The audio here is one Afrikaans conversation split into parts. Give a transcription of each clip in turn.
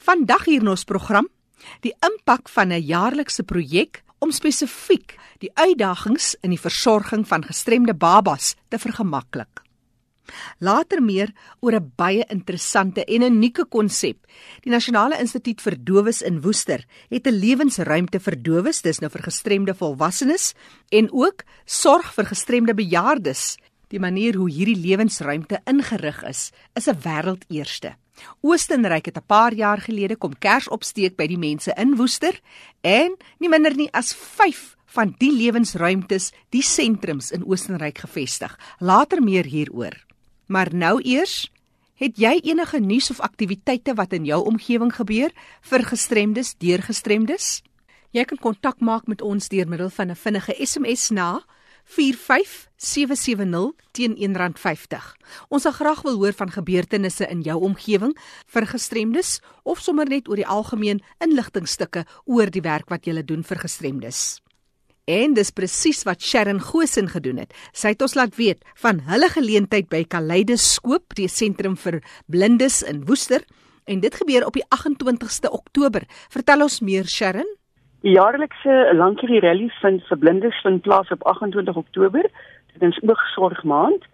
Vandag hier in ons program, die impak van 'n jaarlikse projek om spesifiek die uitdagings in die versorging van gestremde babas te vergemaklik. Later meer oor 'n baie interessante en unieke konsep. Die Nasionale Instituut vir Dowes in Woester het 'n lewensruimte vir dowes, dis nou vir gestremde volwassenes en ook sorg vir gestremde bejaardes. Die manier hoe hierdie lewensruimte ingerig is, is 'n wêreldeerste. Oostenryk het 'n paar jaar gelede kom kers opsteek by die mense in Woester en nie minder nie as 5 van die lewensruimtes, die sentrums in Oostenryk gevestig. Later meer hieroor. Maar nou eers, het jy enige nuus of aktiwiteite wat in jou omgewing gebeur vir gestremdes, deur gestremdes? Jy kan kontak maak met ons deur middel van 'n vinnige SMS na 45770 teen R1.50. Ons sal graag wil hoor van gebeurtenisse in jou omgewing vir gestremdes of sommer net oor die algemeen inligtingstukke oor die werk wat jy doen vir gestremdes. En dis presies wat Sharon Gosen gedoen het. Sy het ons laat weet van hulle geleentheid by Kaleidoskoop, die sentrum vir blindes in Woester, en dit gebeur op die 28ste Oktober. Vertel ons meer, Sharon. Die jaarlikse Lankerie Rally vind vir blindes vind plaas op 28 Oktober. Dit is oogsorg maand.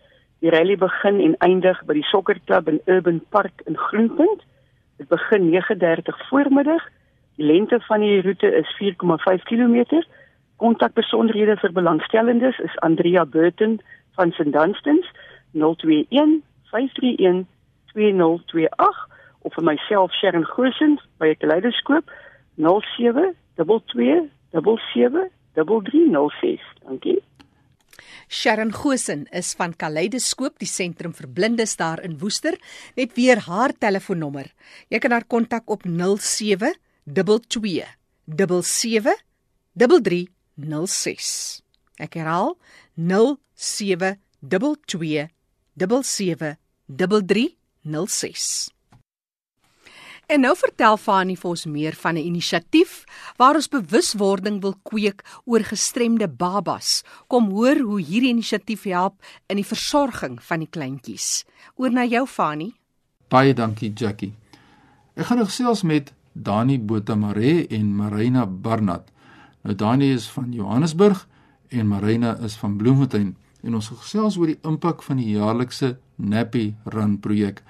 Die rally begin en eindig by die sokkerklub in Urban Park in Groenpunt. Dit begin 9:30 voormiddag. Die lengte van die roete is 4,5 km. Kontakbesonderhede vir belangstellendes is Andrea Burton van St Dunstans 021 531 2028 of vir myself Sharon Goosen by Kaleidoskoop 07 22 77 Dankie. Sharon Goosen is van Kaleidoskoop, die sentrum vir blindes daar in Woester. Net weer haar telefoonnommer. Jy kan haar kontak op 07 22 77 33 06. Ek herhaal 0722773306. En nou vertel Fani vir ons meer van 'n inisiatief waar ons bewuswording wil kweek oor gestremde babas. Kom hoor hoe hierdie inisiatief help in die versorging van die kleintjies. Oor na jou Fani. Baie dankie Jackie. Ek gaan nou gesels met Dani Botamare en Marina Barnard. Nou Dani is van Johannesburg en Marina is van Bloemfontein en ons gesels oor die impak van die jaarlikse Nappy Run projek.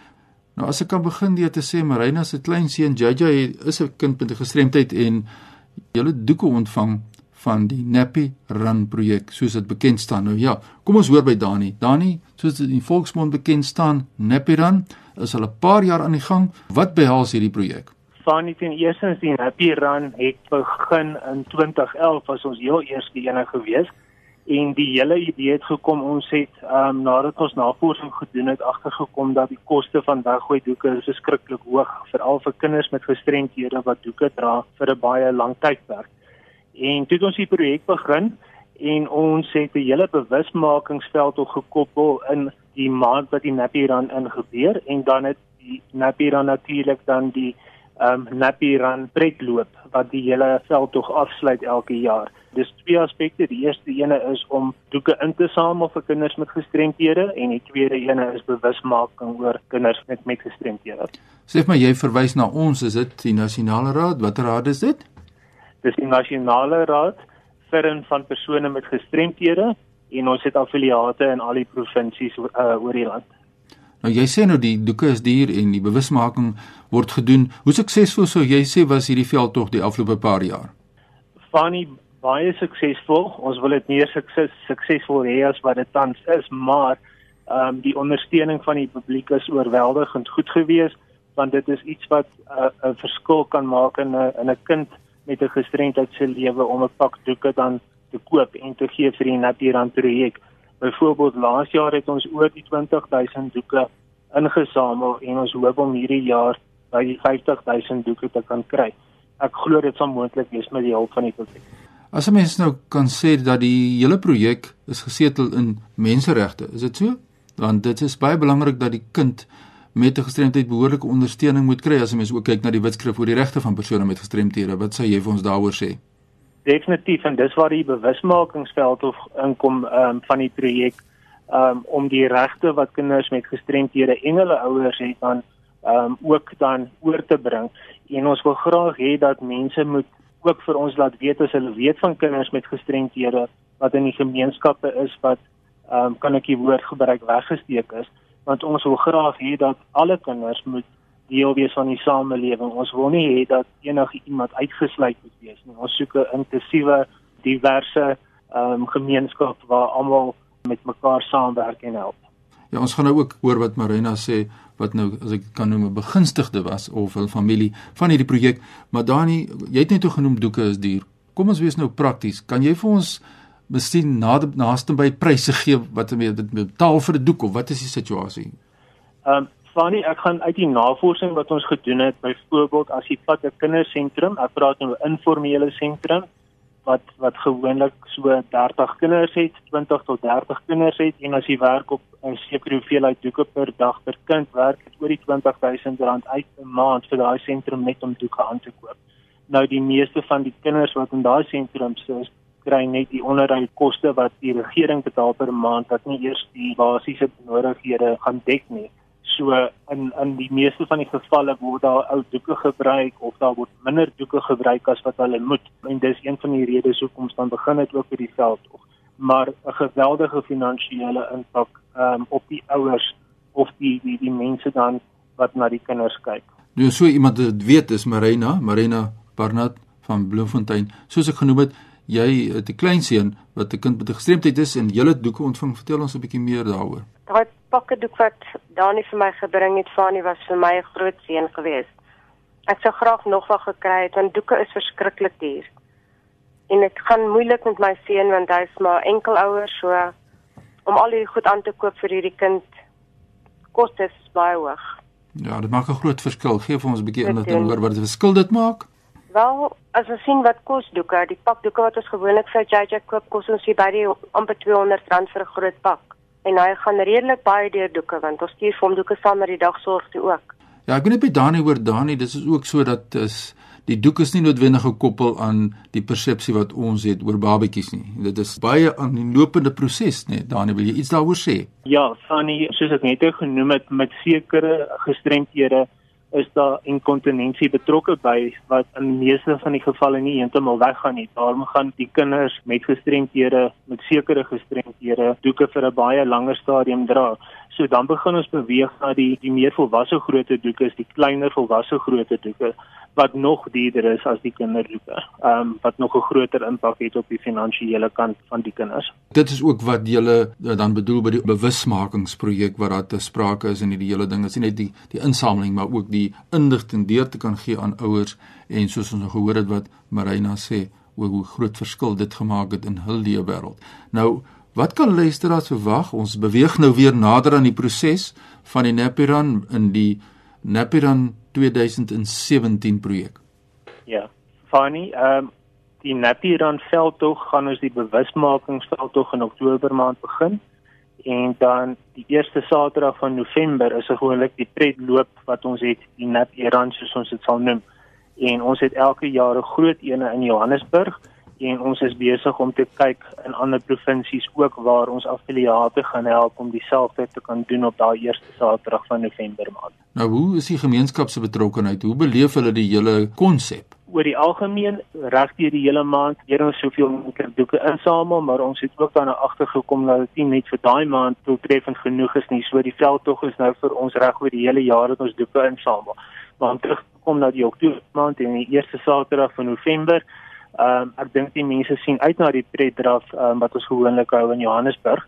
Nou as ek kan begin deur te sê Marina se klein seun JJ is 'n kind met 'n gestremdheid en hulle doeke ontvang van die Nappy Run projek soos dit bekend staan. Nou ja, kom ons hoor by Dani. Dani, soos dit in volksmond bekend staan, Nappy Run is al 'n paar jaar aan die gang. Wat behels hierdie projek? Fani teen eersins die Happy Run het begin in 2011 as ons heel eerste ene gewees en die hele idee het gekom ons het um, nadat ons navorsing gedoen het agtergekom dat die koste van weggooi doeke is skrikkelik hoog veral vir kinders met gestremdhede wat doeke dra vir 'n baie lang tydperk. En toe het ons die projek begin en ons het 'n hele bewusmakingsveld op gekoppel in die maand wat die Happy Run ingebeur en dan het die Happy Run natuurlik dan die um Nappy Run trekloop wat die hele veld tog afsluit elke jaar. Dis twee aspekte. Die eerste ene is om doeke in te samel vir kinders met gestremthede en die tweede ene is bewusmaking oor kinders met met gestremthede. Sê maar jy verwys na ons, is dit die Nasionale Raad? Watter raad is dit? Dis die Nasionale Raad vir en van persone met gestremthede en ons het affiliate in al die provinsies uh, oor die land. Nou jy sê nou die doeke is duur en die bewusmaking word gedoen. Hoe suksesvol sou jy sê was hierdie veldtog die afgelope paar jaar? Funny baie suksesvol. Ons wil dit meer sukses suksesvol hê as wat dit tans is, maar ehm um, die ondersteuning van die publiek is oorweldigend goed geweest want dit is iets wat uh, 'n uh, verskil kan maak in 'n in 'n kind met 'n gestremdheid se lewe om 'n pak doeke dan te koop en te gee vir die Naturand projek. Byvoorbeeld laas jaar het ons oor die 20000 doeke ingesamel en ons hoop om hierdie jaar by die 50000 doeke te kan kry. Ek glo dit sal moontlik wees met die hulp van die publiek. As 'n mens nou kan sê dat die hele projek is gesetel in menseregte, is dit so? Want dit is baie belangrik dat die kind met 'n gestremdheid behoorlike ondersteuning moet kry as 'n mens ook kyk na die wetskrif oor die regte van persone met gestremthede. Wat sê jy vir ons daaroor sê? Definitief en dis waar die bewusmakingsveld of inkom um, van die projek um, om die regte wat kinders met gestremdhede en hulle ouers het dan um, ook dan oor te bring. En ons wil graag hê dat mense moet ook vir ons laat weet as hulle weet van kinders met gestremthede wat in die gemeenskappe is wat um, kan ek die woord gebruik weggesteek is. Want ons wil graag hê dat alle kinders moet deel wees van die samelewing. Ons wil nie hê dat enige iemand uitgesluit moet wees nie. Ons soek 'n inklusiewe, diverse ehm um, gemeenskap waar almal met mekaar saamwerk en help. Ja, ons gaan nou ook hoor wat Marina sê wat nou as ek kan noem 'n begunstigde was of hul familie van hierdie projek. Maar Dani, jy het net toe genoem doeke is duur. Kom ons wees nou prakties. Kan jy vir ons miskien naaste by pryse gee wat jy betaal vir 'n doek of wat is die situasie? Ehm um, Fanny, ek gaan uit die navorsing wat ons gedoen het, byvoorbeeld as jy vat 'n kindersentrum, ek praat nou 'n informele sentrum wat wat gewoonlik so 30 kinders het, 20 tot 30 kinders het en as jy werk op 'n sekere hoeveelheid doeke per dag per kind, werk dit oor die R20000 uit 'n maand vir daai sentrum net om doeke aan te koop. Nou die meeste van die kinders wat in daai sentrums is, kry net die onderhoudkoste wat die regering betaal per maand wat nie eers die basiese benodighede gaan dek nie. So in in die meeste van die gevalle word daar ou doeke gebruik of daar word minder doeke gebruik as wat hulle moet. En dis een van die redes hoekom ons dan begin het ook vir die veldtog. Maar 'n geweldige finansiële impak um, op die ouers of die die die mense dan wat na die kinders kyk. Nou so iemand wat weet is Marina, Marina Barnard van Bloemfontein. Soos ek genoem het, jy het 'n klein seun wat 'n kind met 'n gestremdheid is en jy het doeke ontvang. Vertel ons 'n bietjie meer daaroor. Daai pakke doek wat Dani vir my gebring het, Fani was vir my 'n groot seën geweest. Ek sou graag nog wat gekry het want doeke is verskriklik duur. En dit gaan moeilik met my seun want hy's maar enkelouer so om al hierdie goed aan te koop vir hierdie kind kos dit baie hoog. Ja, dit maak 'n groot verskil. Geef ons 'n bietjie inligting oor wat die verskil dit maak. Wel, as ons sien wat kos doeke, die pak doeke wat ons gewoonlik vir JJ koop, kos ons hier by die amper R200 vir 'n groot pak. En hy gaan redelik baie deur doeke want ons stuur vir hom doeke saam met die dagsorg toe ook. Ja, ek weet net by Dani hoor Dani, dis is ook so dat is die doek is nie noodwendig gekoppel aan die persepsie wat ons het oor babetjies nie. Dit is baie aan die lopende proses, nee. Dani, wil jy iets daaroor sê? Ja, Fanny, soos ek net genoem het met sekere gestremdhede is daar inkontinensie betrokke by wat in die meeste van die gevalle nie heeltemal weggaan nie. Daarom gaan die kinders met gestremdhede, met sekere gestremdhede, doeke vir 'n baie langer stadium dra. So dan begin ons beweeg na die die meer volwasse grootte doeke, die kleiner volwasse grootte doeke wat nog duurder is as die kinderdoeke. Ehm um, wat nog 'n groter impak het op die finansiële kant van die kinders. Dit is ook wat jy dan bedoel by die bewusmakingsprojek wat daar te sprake is en die hele ding is nie net die die insameling maar ook die inligting deur te kan gee aan ouers en soos ons nou gehoor het wat Marina sê hoe groot verskil dit gemaak het in hul lewe wêreld. Nou Wat kan luisteraars verwag? Ons beweeg nou weer nader aan die proses van die Napiran in die Napiran 2017 projek. Ja. Funny, ehm um, die Napiran veldtog gaan ons die bewusmakingsveldtog in Oktober maand begin en dan die eerste Saterdag van November is gewoonlik die tredloop wat ons het die Napiran soos ons dit sal noem. En ons het elke jaar 'n groot een in Johannesburg en ons is besig om te kyk in ander provinsies ook waar ons affiliate gaan help om dieselfde te kan doen op daai eerste Saterdag van November maand. Nou hoe is die gemeenskap se betrokkeheid? Hoe beleef hulle die hele konsep? Oor die algemeen regdeur die hele maand leer ons soveel moontlik doeke insamel, maar ons het ook daarna agtergekom dat dit nie net vir daai maand doeltreffend genoeg is nie. So die veldtog is nou vir ons reg oor die hele jaar dat ons doeke insamel. Maar om terug te kom na die Oktober maand en die eerste Saterdag van November, Ehm um, ek dink die mense sien uit na die pret draf um, wat ons gewoonlik hou in Johannesburg.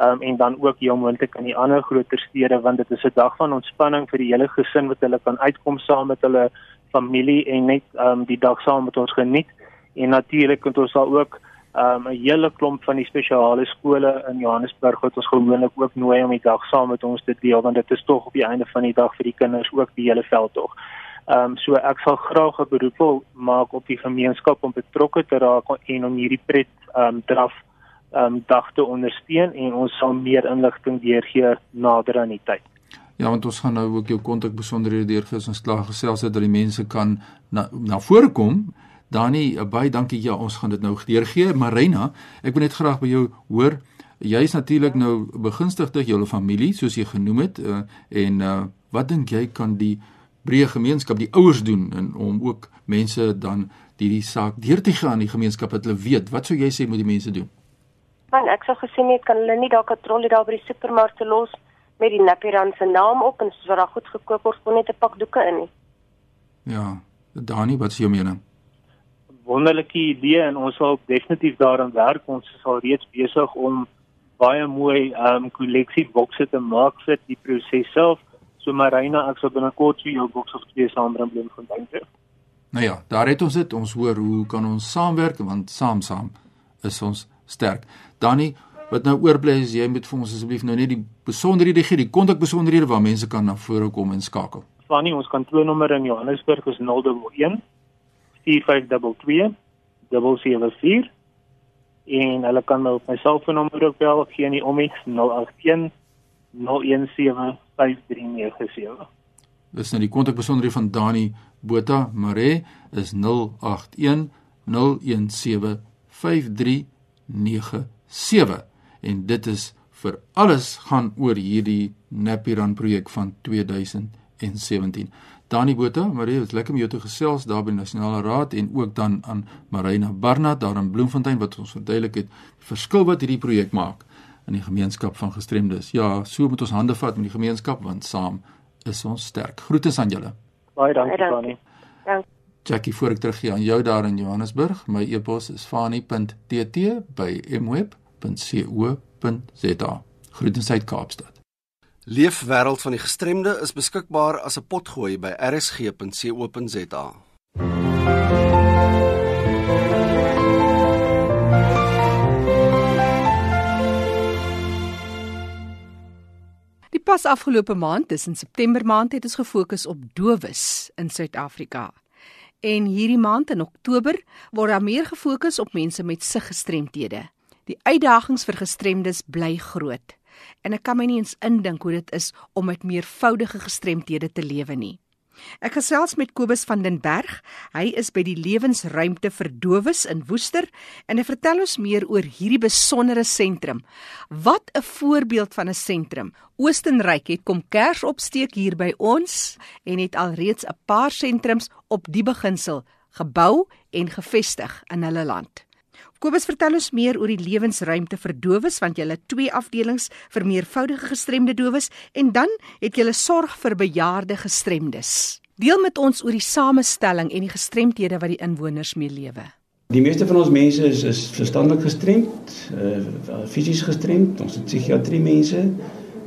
Ehm um, en dan ook heel moontlik in die ander groter stede want dit is 'n dag van ontspanning vir die hele gesin wat hulle kan uitkom saam met hulle familie en net ehm um, die dag saam met ons geniet. En natuurlik het ons al ook ehm um, 'n hele klomp van die spesiale skole in Johannesburg wat ons gewoonlik ook nooi om die dag saam met ons te deel want dit is tog op die einde van die dag vir die kinders ook die hele veldtog. Ehm um, so ek sal graag 'n beroep maak op die gemeenskap om betrokke te raak en om hierdie pret ehm um, draf ehm um, dag te ondersteun en ons sal meer inligting deurgee nader aan die tyd. Ja, want ons gaan nou ook jou kontak besonderhede deurgee as ons klaar gesels het dat die mense kan na na vore kom. Dani, baie dankie. Ja, ons gaan dit nou deurgee. Marina, ek wil net graag by jou hoor. Jy is natuurlik nou begunstigde jou familie soos jy genoem het uh, en uh, Wat dink jy kan die breë gemeenskap, die ouers doen en om ook mense dan hierdie saak deur te gaan in die gemeenskap dat hulle weet wat sou jy sê moet die mense doen? Man, ek sou gesien het kan hulle nie daar katrolle daar by die supermarkte los met die Napiran se naam op en soos wat daar goed gekoop word, kon net 'n pak doeke in nie. Ja, Dani, wat is jou mening? Wonderlike idee en ons sal definitief daaraan werk. Ons is al reeds besig om baie mooi ehm um, kolleksiebokse te maak vir die proses self. So Marina, ek sal binnekort vir jou boks of twee saambring Bloemfontein toe. Nou ja, daar het ons dit. Ons hoor hoe kan ons saamwerk want saam saam is ons sterk. Dani, wat nou oorbly is jy moet vir ons asseblief nou net die besonderhede gee, die kontak besonderhede waar mense kan na vore kom en skakel. Fanny, ons kantoornommer in Johannesburg is 011 4522 774 en hulle kan my op my selfoonnommer ook bel gee nie om iets 081 017 5397. Dis nou die kontakbesonderhede van Dani Botha Mare is 081 017 5397 en dit is vir alles gaan oor hierdie Napiran projek van 2017. Dani Botha, Marie, dit is lekker om jou te gesels daar by die Nasionale Raad en ook dan aan Marina Barnard daar in Bloemfontein wat ons verduidelik het die verskil wat hierdie projek maak in die gemeenskap van gestremdes. Ja, so moet ons hande vat met die gemeenskap want saam is ons sterk. Groete aan julle. Baie dankie, Fanny. Dankie. Jackie, voor ek teruggaan aan jou daar in Johannesburg, my e-pos is fani.tt@mweb.co.za. Groete uit Kaapstad. Leefwêreld van die gestremde is beskikbaar as 'n potgooi by rsg.co.za. pas afgelope maand, dis in September maand, het ons gefokus op dowes in Suid-Afrika. En hierdie maand in Oktober word daar meer gefokus op mense met siggestremthede. Die uitdagings vir gestremdes bly groot en ek kan my nie eens indink hoe dit is om met meervoudige gestremthede te lewe nie. Ek gesels met Kobus van den Berg. Hy is by die Lewensruimte vir Dowes in Woester en hy vertel ons meer oor hierdie besondere sentrum. Wat 'n voorbeeld van 'n sentrum. Oostenryk het kom kers opsteek hier by ons en het alreeds 'n paar sentrums op die beginsel gebou en gevestig in hulle land. Kobus vertel ons meer oor die lewensruimte vir dowes want jy het twee afdelings vir meervoudige gestremde dowes en dan het jy sorg vir bejaarde gestremdes. Deel met ons oor die samestelling en die gestremthede wat die inwoners mee lewe. Die meeste van ons mense is is verstandelik gestremd, uh fisies gestremd, ons het psigiatrie mense,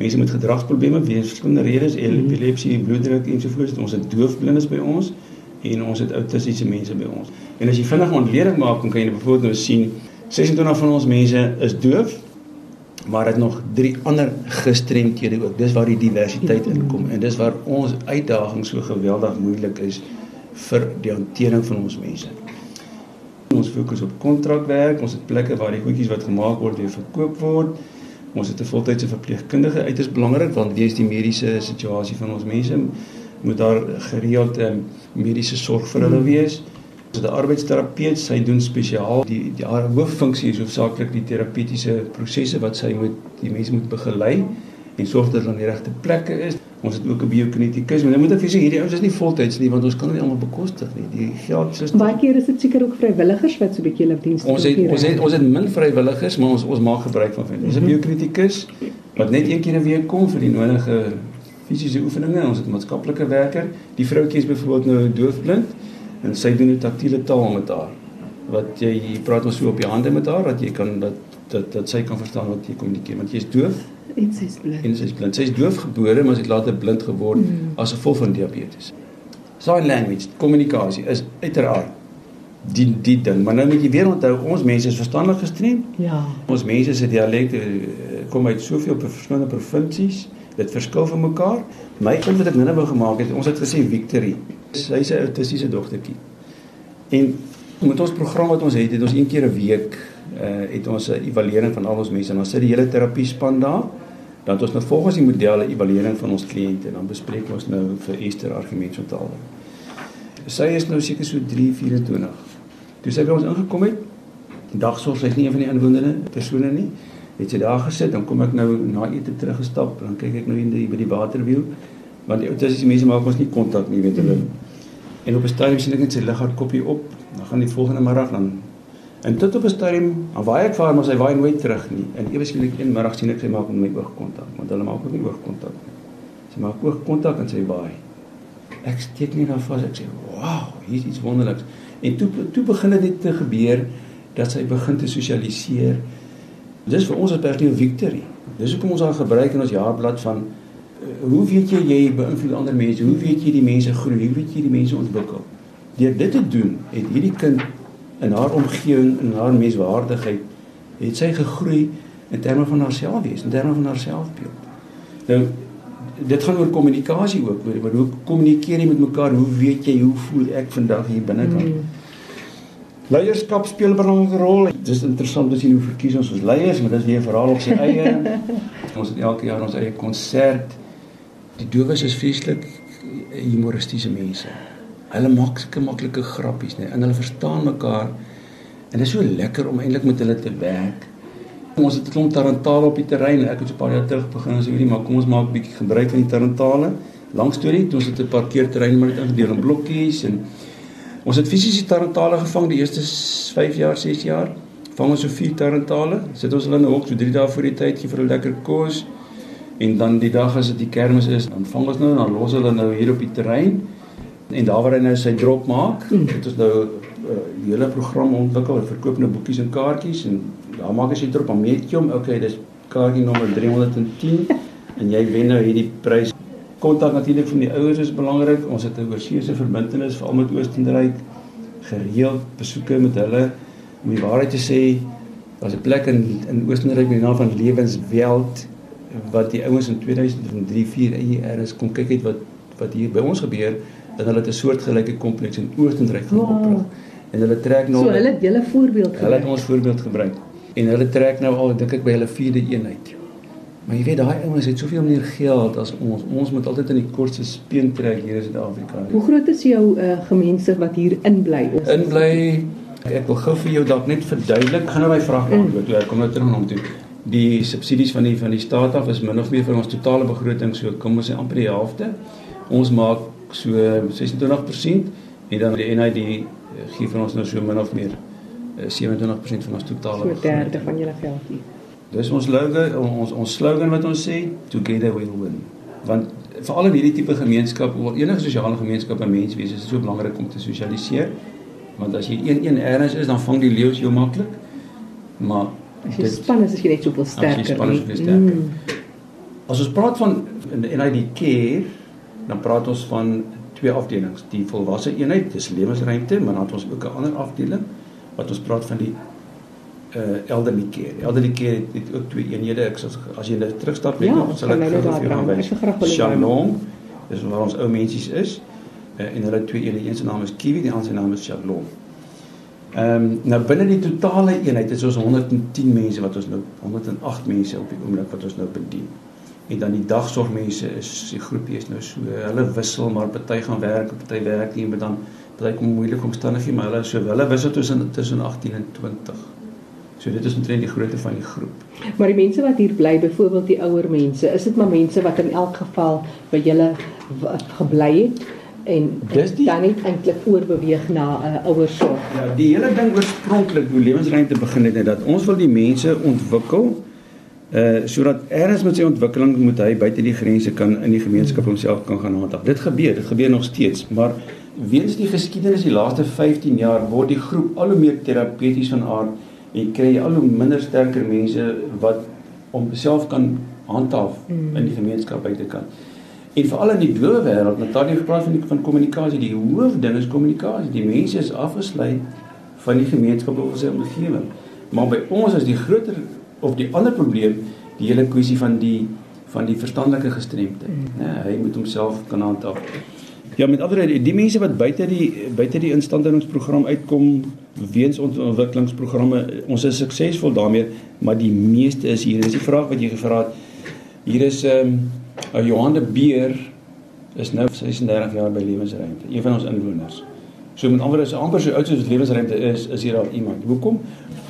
mense met gedragsprobleme weens verskillende redes, epilepsie, bloeddruk ensovoorts, ons het doofblindes by ons en ons het autistiese mense by ons. En as jy vinnig 'n ontleding maak, dan kan jy byvoorbeeld nou sien 26 van ons mense is doof, maar het nog drie ander gestremdhede ook. Dis waar die diversiteit inkom en dis waar ons uitdaging so geweldig moeilik is vir die hantering van ons mense. Ons fokus op kontrakwerk, ons het plekke waar die goedjies wat gemaak word weer verkoop word. Ons het 'n voltydse verpleegkundige uiters belangrik want wees die mediese situasie van ons mense moet daar gereeld um, mediese sorg vir hulle wees. Ons het 'n arbeidsterapeut, sy doen spesiaal die die haar hooffunksie is hoofsaaklik die terapeutiese prosesse wat sy moet die mense moet begelei en sorg dat hulle aan die regte plekke is. Ons het ook 'n biokinetikus, maar nou moet ek vir sê hierdie ouens is nie voltyds nie want ons kan dit almal bekostig nie. Die geld is baie keer is dit seker ook vrywilligers wat so 'n bietjie hulle dienste doen. Ons het ons het ons het min vrywilligers, maar ons ons maak gebruik van hulle. Ons het 'n biokinetikus wat net een keer 'n week kom vir die nodige fisiese oefeninge. Ons het maatskaplike werker. Die vroutjie is byvoorbeeld nou doofblind en sy doen 'n taktiele taal met haar. Wat jy, jy praat maar so op die hande met haar dat jy kan dat dat dat sy kan verstaan wat jy kommunikeer want jy is doof en sy is blind. En sy is blind. Sy is doof gebore, maar sy het later blind geword mm. as gevolg van diabetes. Sign language, kommunikasie is uiteraard die die ding, maar nou moet jy weer onthou ons mense is verstandelik gestremd. Ja. Ons mense se dialekte kom uit soveel verskillende provinsies dit verskil van mekaar. My punt wat ek nou wou gemaak het, ons het gesê Victory. Sy's 'n autistiese dogtertjie. En met ons program wat ons het, het ons een keer 'n week uh het ons 'n evaluering van al ons mense en dan sit die hele terapie span daar. Dan ons nou volgens die modelle evaluering van ons kliënte en dan bespreek ons nou vir Esther hulle. Sy is nou seker so 324. Toe sy by ons ingekom het, dagsorg sy's nie een van die inwonende persone nie het sy daar gesit dan kom ek nou na ete teruggestap dan kyk ek nou in die by die waterwiel Want die autistiese mense maak ons nie kontak nie, weet hulle. En op 'n stadium sien ek net sy liggard kopie op. Dan gaan die volgende middag dan en tot op 'n stadium, dan waai ek vir haar, maar sy waai nooit terug nie. En ewe skielik een middag sien ek sy maak met my oogkontak, want hulle maak ook nie oogkontak nie. Sy maak oogkontak en sy waai. Ek steek net daar vas. Ek sê, "Wow, hier's iets wonderliks." En toe toe begin dit te gebeur dat sy begin te sosialiseer. Dis vir ons as persoon 'n victory. Dis hoekom ons haar gebruik in ons jaarblad van uh, hoe weet jy jy beïnvloed ander mense? Hoe weet jy die mense groei? Hoe weet jy die mense ontwikkel? Deur dit te doen, het hierdie kind in haar omgewing en haar menswaardigheid het sy gegroei in terme van haarself wees, in terme van haar selfbeeld. Nou dit gaan oor kommunikasie ook, oor hoe kommunikeer jy met mekaar? Hoe weet jy hoe voel ek vandag hier binnekant? Mm. Leierskap speel 'n belangrike rol. Dit is interessant om te sien hoe verkies ons ons leiers, maar dis weer 'n verhaal op sy eie. ons het elke jaar ons eie konsert. Die dowes is vreeslik humoristiese mense. Hulle maak sulke maklike grappies, nee, en hulle verstaan mekaar. En dit is so lekker om eintlik met hulle te werk. Ons het 'n klomp tarantale op die terrein. Ek het so 'n paar jaar terug begin as hierdie, maar kom ons maak 'n bietjie gebruik van die tarantale. Lang storie, ons het 'n parkeerterrein maar net ingedeel in blokkies en Ons het fisies die tarantale gevang die eerste 5 jaar, 6 jaar. Vang ons so 4 tarantale. Sit ons hulle in 'n hok so 3 dae voor die tyd gee vir 'n lekker kos. En dan die dag as dit die kermis is, dan vang ons nou en dan los hulle nou hier op die terrein. En daar waar hy nou sy drop maak, het ons nou 'n uh, hele program ontwikkel. Ons verkoop nou boekies en kaartjies en daar maak as jy drop, dan meet jy hom. Okay, dis kaartjie nommer 310 en jy wen nou hierdie prys kontak natuurlik van die ouers is belangrik. Ons het 'n oorseese verbintenis veral met Oostenryk gereeld besoeke met hulle om die waarheid te sê. Daar's 'n plek in in Oostenryk met die naam van Lewenswelt wat die ouens in 2003-4 ER is kom kyk uit wat wat hier by ons gebeur en hulle het 'n soortgelyke kompleks in Oostenryk gaan wow. oprig. En hulle trek nou So hulle het julle voorbeeld gebruik. Hulle het ons voorbeeld gebruik. En hulle trek nou al dink ek by hulle vierde eenheid. Maar jy weet daai ouens het soveel meer geld as ons. Ons moet altyd in die kortste speen trek hier in Suid-Afrika. Hoe groot is jou uh, gemeenskap wat hier inbly? Inbly. Ek wil gou vir jou dalk net verduidelik. Gaan nou my vraag beantwoord. Mm. Ek kom nou terug na hom toe. Die subsidies van die van die staat af is min of meer van ons totale begroting so kom ons sê amper die helfte. Ons maak so 26% en dan die NID eh, gee vir ons nou so min of meer 27% eh, van ons totale begroting. So 'n derde van julle geld hier. Dis ons slogan, ons ons slogan wat ons sê, together we'll win. Want veral in hierdie tipe gemeenskap, of enige sosiale gemeenskap en menswees, is dit so belangrik om te sosialiseer. Want as jy een een erns is, dan vang die leeu's jou maklik. Maar as jy dit, span is, is jy net soveel sterker. As jy span is, jy sterker. Mm. As ons praat van NID care, dan praat ons van twee afdelings. Die volwasse eenheid, dis lewensruimte, maar dan het ons ook 'n ander afdeling wat ons praat van die uh elderly care. Elderly care het, het ook twee eenhede. Ek as as jy nou terugstap net ja, nog sal ek vir jou gaan wys. Shalom. Dis waar ons ou mensies is. Uh, en hulle twee eenhede, een se naam is Kiwi, die ander se naam is Shalom. Ehm um, nou binne die totale eenheid is ons 110 mense wat ons nou 108 mense op die oomblik wat ons nou bedien. En dan die dagsorgmense is die groepie is nou so hulle wissel maar party gaan werk, party werk nie, maar dan party kom moeilike omstandighede, maar hulle so hulle wissel tussen tussen 18 en 20. So dit is omtrent die grootte van die groep. Maar die mense wat hier bly, byvoorbeeld die ouer mense, is dit maar mense wat in elk geval by julle gebly het en dis die, dan net eintlik oorbeweeg na 'n uh, ouersorg. Ja, die hele ding oorspronklik hoe lewensruimte begin het, dat ons wil die mense ontwikkel uh sodat eers met sy ontwikkeling moet hy buite die grense kan in die gemeenskap homself kan gaan handhaaf. Dit gebeur, dit gebeur nog steeds, maar weens die geskiedenis die laaste 15 jaar word die groep al hoe meer terapeuties van aard jy kry al hoe minder sterker mense wat om self kan handhaaf mm. in die gemeenskap buitekant. En veral in die dowe wêreld, Natalie gepraat van die van kommunikasie, die hoofding is kommunikasie. Die mense is afgesluit van die gemeenskap of sy omgewing. Maar by ons is die groter of die ander probleem die hele kwessie van die van die verstandelike gestremdheid. Mm. Nee, hy moet homself kan handhaaf. Ja, met ander woorde, die mense wat buite die buite die instandhoudingsprogram uitkom weens ons ontwikkelingsprogramme, ons is suksesvol daarmee, maar die meeste is hier. Dis die vraag wat jy gevra het. Hier is ehm um, Johan de Beer is nou 36 jaar by Lewensruimte, een van ons inwoners. So met ander woorde, amper so oud soos Lewensruimte is, is hier al iemand. Hoekom?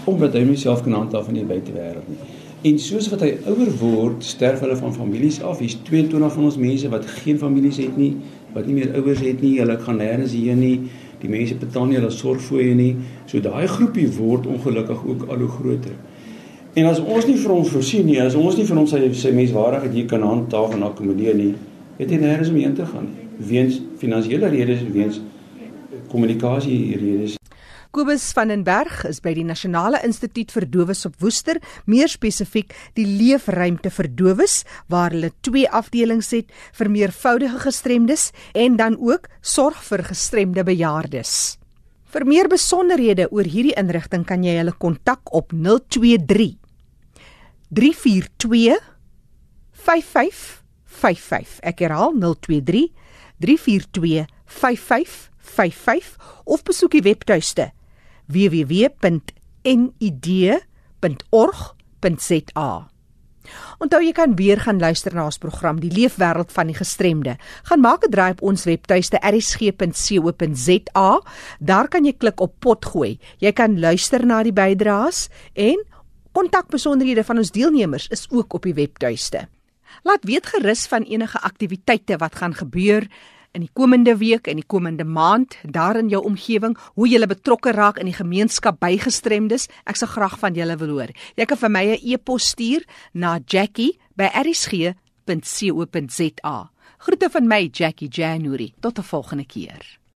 Omdat hy homself kan handhaaf in die buitewêreld nie. En soos wat hy ouer word, sterf hulle van families af. Hier's 22 van ons mense wat geen families het nie, wat nie meer ouers het nie. Hulle gaan nêrens heen nie. Die mense betaal nie hulle sorgfooie nie. So daai groepie word ongelukkig ook al hoe groter. En as ons nie vir hom voorsien nie, as ons nie vir hom sy sy menswaardigheid hier kan handhaaf en akkommodeer nie, het hy nêrens om heen te gaan nie. Weens finansiële redes, weens kommunikasie redes. Kobus van den Berg is by die Nasionale Instituut vir Dowes op Woester, meer spesifiek die Leefruimte vir Dowes waar hulle twee afdelings het vir meervoudige gestremdes en dan ook sorg vir gestremde bejaardes. Vir meer besonderhede oor hierdie inrigting kan jy hulle kontak op 023 342 5555. Ek herhaal 023 342 5555 of besoek die webtuiste www.nid.org.za. Onthou jy kan weer gaan luister na ons program Die Leefwêreld van die Gestremde. Gaan maak 'n draai op ons webtuiste rsg.co.za. Daar kan jy klik op pot gooi. Jy kan luister na die bydraes en kontakbesonderhede van ons deelnemers is ook op die webtuiste. Laat weet gerus van enige aktiwiteite wat gaan gebeur in die komende week en die komende maand daar in jou omgewing, hoe jy betrokke raak in die gemeenskap by gestremdes. Ek sal graag van julle wil hoor. Jy kan vir my 'n e-pos stuur na jackie@rsg.co.za. Groete van my Jackie January. Tot 'n volgende keer.